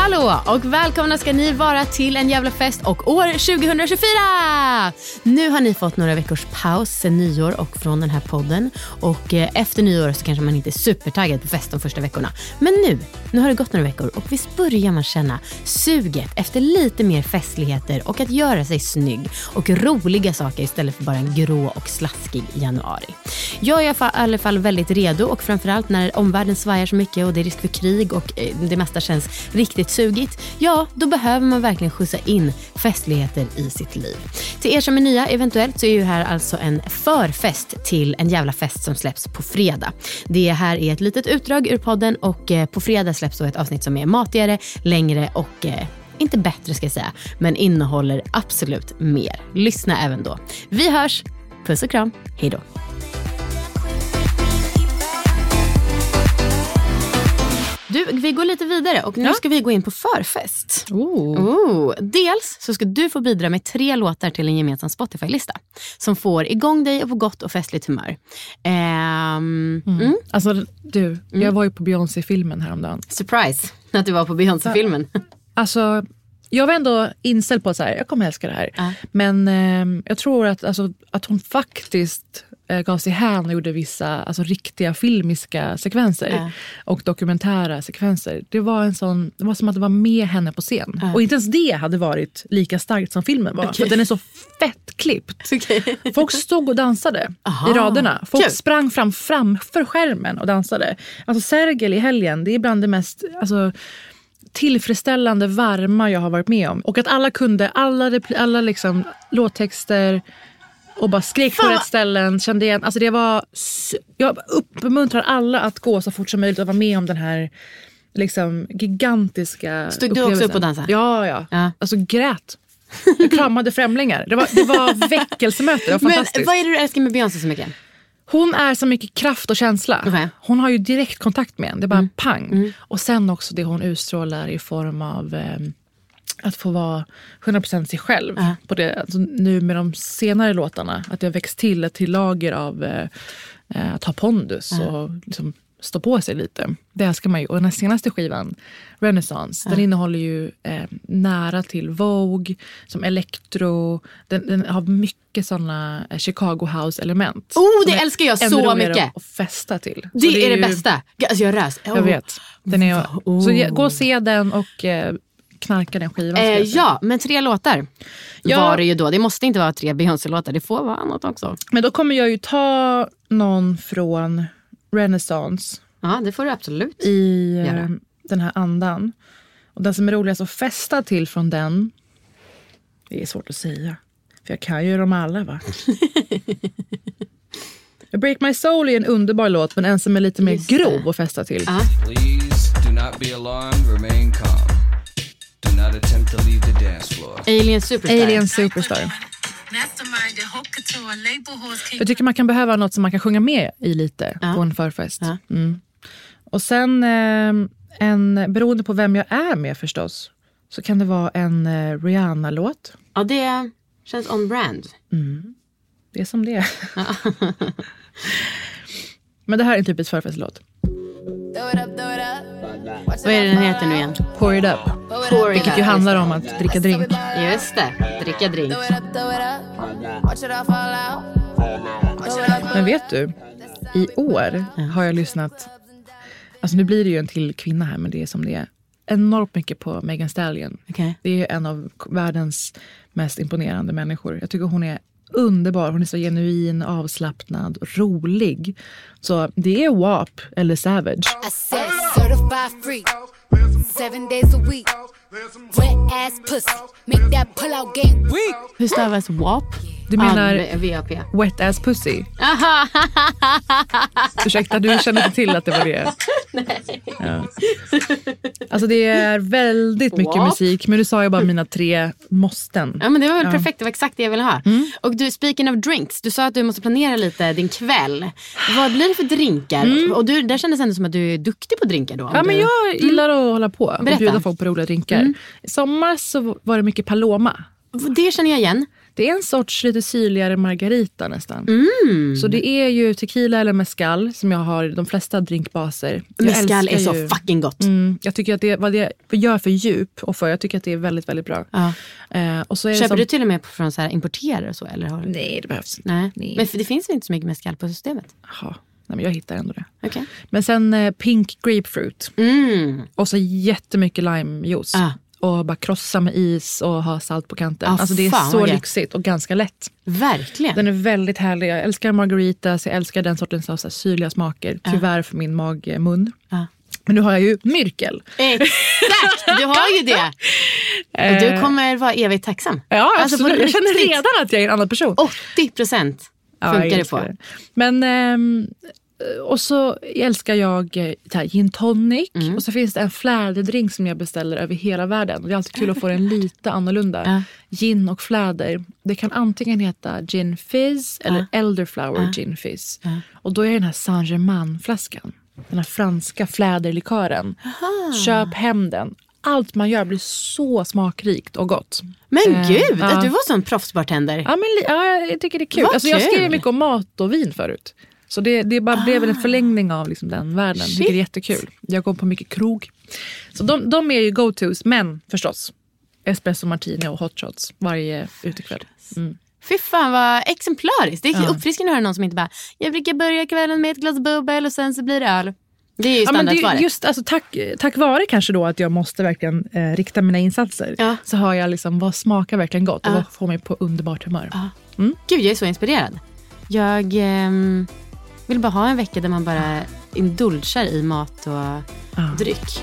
Hallå och välkomna ska ni vara till en jävla fest och år 2024! Nu har ni fått några veckors paus sen nyår och från den här podden. Och eh, efter nyår så kanske man inte är supertaggad på fest de första veckorna. Men nu, nu har det gått några veckor och visst börjar man känna suget efter lite mer festligheter och att göra sig snygg och roliga saker istället för bara en grå och slaskig januari. Jag är i alla fall väldigt redo och framförallt när omvärlden svajar så mycket och det är risk för krig och eh, det mesta känns riktigt sugigt, ja då behöver man verkligen skjutsa in festligheter i sitt liv. Till er som är nya eventuellt så är ju här alltså en förfest till en jävla fest som släpps på fredag. Det här är ett litet utdrag ur podden och eh, på fredag släpps då ett avsnitt som är matigare, längre och eh, inte bättre ska jag säga, men innehåller absolut mer. Lyssna även då. Vi hörs! Puss och kram, hejdå! Du, vi går lite vidare och nu Ja. ska vi gå in på förfest. Oh. Oh. Dels så ska du få bidra med tre låtar till en gemensam Spotify-lista som får igång dig på gott och festligt humör. Ehm, mm. Alltså du, jag var ju på Beyoncé-filmen häromdagen. Surprise att du var på Beyoncé-filmen. Alltså, jag var ändå inställd på att så här, jag kommer älska det här. Ja. Men eh, jag tror att, alltså, att hon faktiskt eh, gav sig hän och gjorde vissa alltså, riktiga filmiska sekvenser. Ja. Och dokumentära sekvenser. Det var, en sån, det var som att det var med henne på scen. Och inte ens det hade varit lika starkt som filmen var. För den är så fett klippt. Folk stod och dansade Aha. i raderna. Folk Kul. sprang fram framför skärmen och dansade. Alltså Sergel i helgen, det är bland det mest alltså, tillfredsställande varma jag har varit med om. Och att alla kunde alla, alla liksom, låttexter och bara skrek på Fan, rätt vad- ställen. Kände igen. Alltså det var, jag uppmuntrar alla att gå så fort som möjligt och vara med om den här liksom, gigantiska Stod du också upp och dansade? Ja, ja. Ja. Alltså grät. Jag kramade främlingar. Det var, det var väckelsemöte. Det var Men fantastiskt. vad är det du älskar med Beyoncé så mycket? Hon är så mycket kraft och känsla. Okej. Hon har ju direkt kontakt med en. Det är bara Mm. pang. Och sen också det hon utstrålar i form av eh, att få vara 100% sig själv. Ja. På det, alltså nu med de senare låtarna, att det har växt till ett till lager av eh, eh, att ha pondus och liksom stå på sig lite. Det älskar man ju. Och den här senaste skivan, Renaissance, den innehåller ju eh, nära till Vogue, som electro. Den, den har mycket såna eh, Chicago house-element. Oh, det är älskar jag så mycket. att festa till. Så Det, är det ju- bästa. Alltså jag rös. Jag vet. Den är, Oh. Så gå och se den och eh, knarka den skivan. Eh, ja, men tre låtar Ja. var det ju då. Det måste inte vara tre Beyoncé-låtar, det får vara annat också. Men då kommer jag ju ta någon från Renaissance Ja, det får du absolut. i eh, Göra. den här andan. Och den som är roligast att festa till från den, det är svårt att säga. För jag kan ju dem alla va? A Break My Soul är en underbar låt men en som är lite mer Just det. grov att festa till. Ja. Please do not be alarmed, remain calm. Do not attempt to leave the dance floor. Alien Superstar. Alien Superstar. Jag tycker man kan behöva något som man kan sjunga med i lite Ja. på en förfest. Ja. Mm. Och sen, eh, en, beroende på vem jag är med förstås, så kan det vara en eh, Rihanna-låt. Ja, det känns on brand. Det är som det är. Men det här är en typisk förfestlåt. Vad är det den heter nu igen? Pour it up. Pour it Vilket up, ju handlar om att dricka drink. Just det, dricka drink. Men vet du, i år har jag lyssnat, alltså nu blir det ju en till kvinna här men det är som det är, enormt mycket på Megan Stallion. Okej. Det är en av världens mest imponerande människor. Jag tycker hon är underbar. Hon är så genuin, avslappnad, rolig. Så det är WAP eller Savage. I said certified free. Seven days a week. Wet ass pussy. Make that pull out game weak. Hur stavas WAP? Du menar VAP. Wet ass pussy? Ursäkta, du kände inte till att det var det? Ja. Alltså det är väldigt mycket What? musik, men du sa ju bara mina tre måsten. Ja men det var väl perfekt, det var exakt det jag ville ha. Och du, speaking of drinks, du sa att du måste planera lite din kväll. Vad blir det för drinkar? Och du, där kändes det ändå som att du är duktig på drinkar då. Ja, men du... jag gillar att hålla på och Berätta. bjuda folk på roliga drinkar. I sommar så var det mycket Paloma. Det känner jag igen. Det är en sorts lite syrligare margarita nästan. Mm. Så det är ju tequila eller mezcal som jag har i de flesta drinkbaser. Mezcal är så ju- fucking gott. Mm, jag tycker att det, vad det gör för djup och för, jag tycker att det är väldigt, väldigt bra. Ja. Eh, och så Köper som, du till och med från så här importerare och så? Eller har du... Nej, det behövs inte. Nej. Nej. Men för det finns väl inte så mycket mezcal på systemet? Jaha. Nej, men jag hittar ändå det. Okej. Men sen eh, pink grapefruit. Mm. Och så jättemycket limejuice. Ah. Och bara krossa med is och ha salt på kanten. Ah, alltså det är fan, så gött. lyxigt och ganska lätt. Verkligen. Den är väldigt härlig. Jag älskar margaritas, jag älskar den sortens av så syrliga smaker. Tyvärr för min magmun. Ah. Men nu har jag ju myrkel. Exakt, du har ju det. Och du kommer vara evigt tacksam. Ja, Alltså, absolut. jag känner redan att jag är en annan person. 80 procent Ja, funkar jag det på. det. Men, ehm, och så älskar jag eh, här, gin tonic. Mm. Och så finns det en fläderdrink som jag beställer över hela världen. Och det är alltid kul att få den lite annorlunda. Ja. Gin och fläder. Det kan antingen heta gin fizz eller elderflower gin fizz. Och då är det den här Saint Germain-flaskan. Den här franska fläderlikören. Köp hem den. Allt man gör blir så smakrikt och gott. Men Eh, gud, att du var sån proffsbartender. Ja, men, ja, jag tycker det är kul. Alltså, jag skrev mycket om mat och vin förut. Så det, det bara blev en förlängning av liksom den världen. Tycker det är jättekul. Jag går på mycket krog. Så de, de är ju go-tos, men förstås espresso martini och hot shots varje utekväll. Mm. Fy fan vad exemplariskt. Det är uppfriskande att höra någon som inte bara, jag brukar börja kvällen med ett glas bubbel och sen så blir det öl. Det är ju Ja, men standardsvaret. just, alltså, tack, tack vare kanske då att jag måste verkligen eh, rikta mina insatser Ja. så har jag liksom vad smakar verkligen gott och Ja. vad får mig på underbart humör. Gud, jag är så inspirerad. Jag ehm, vill bara ha en vecka där man bara indulgar i mat och dryck.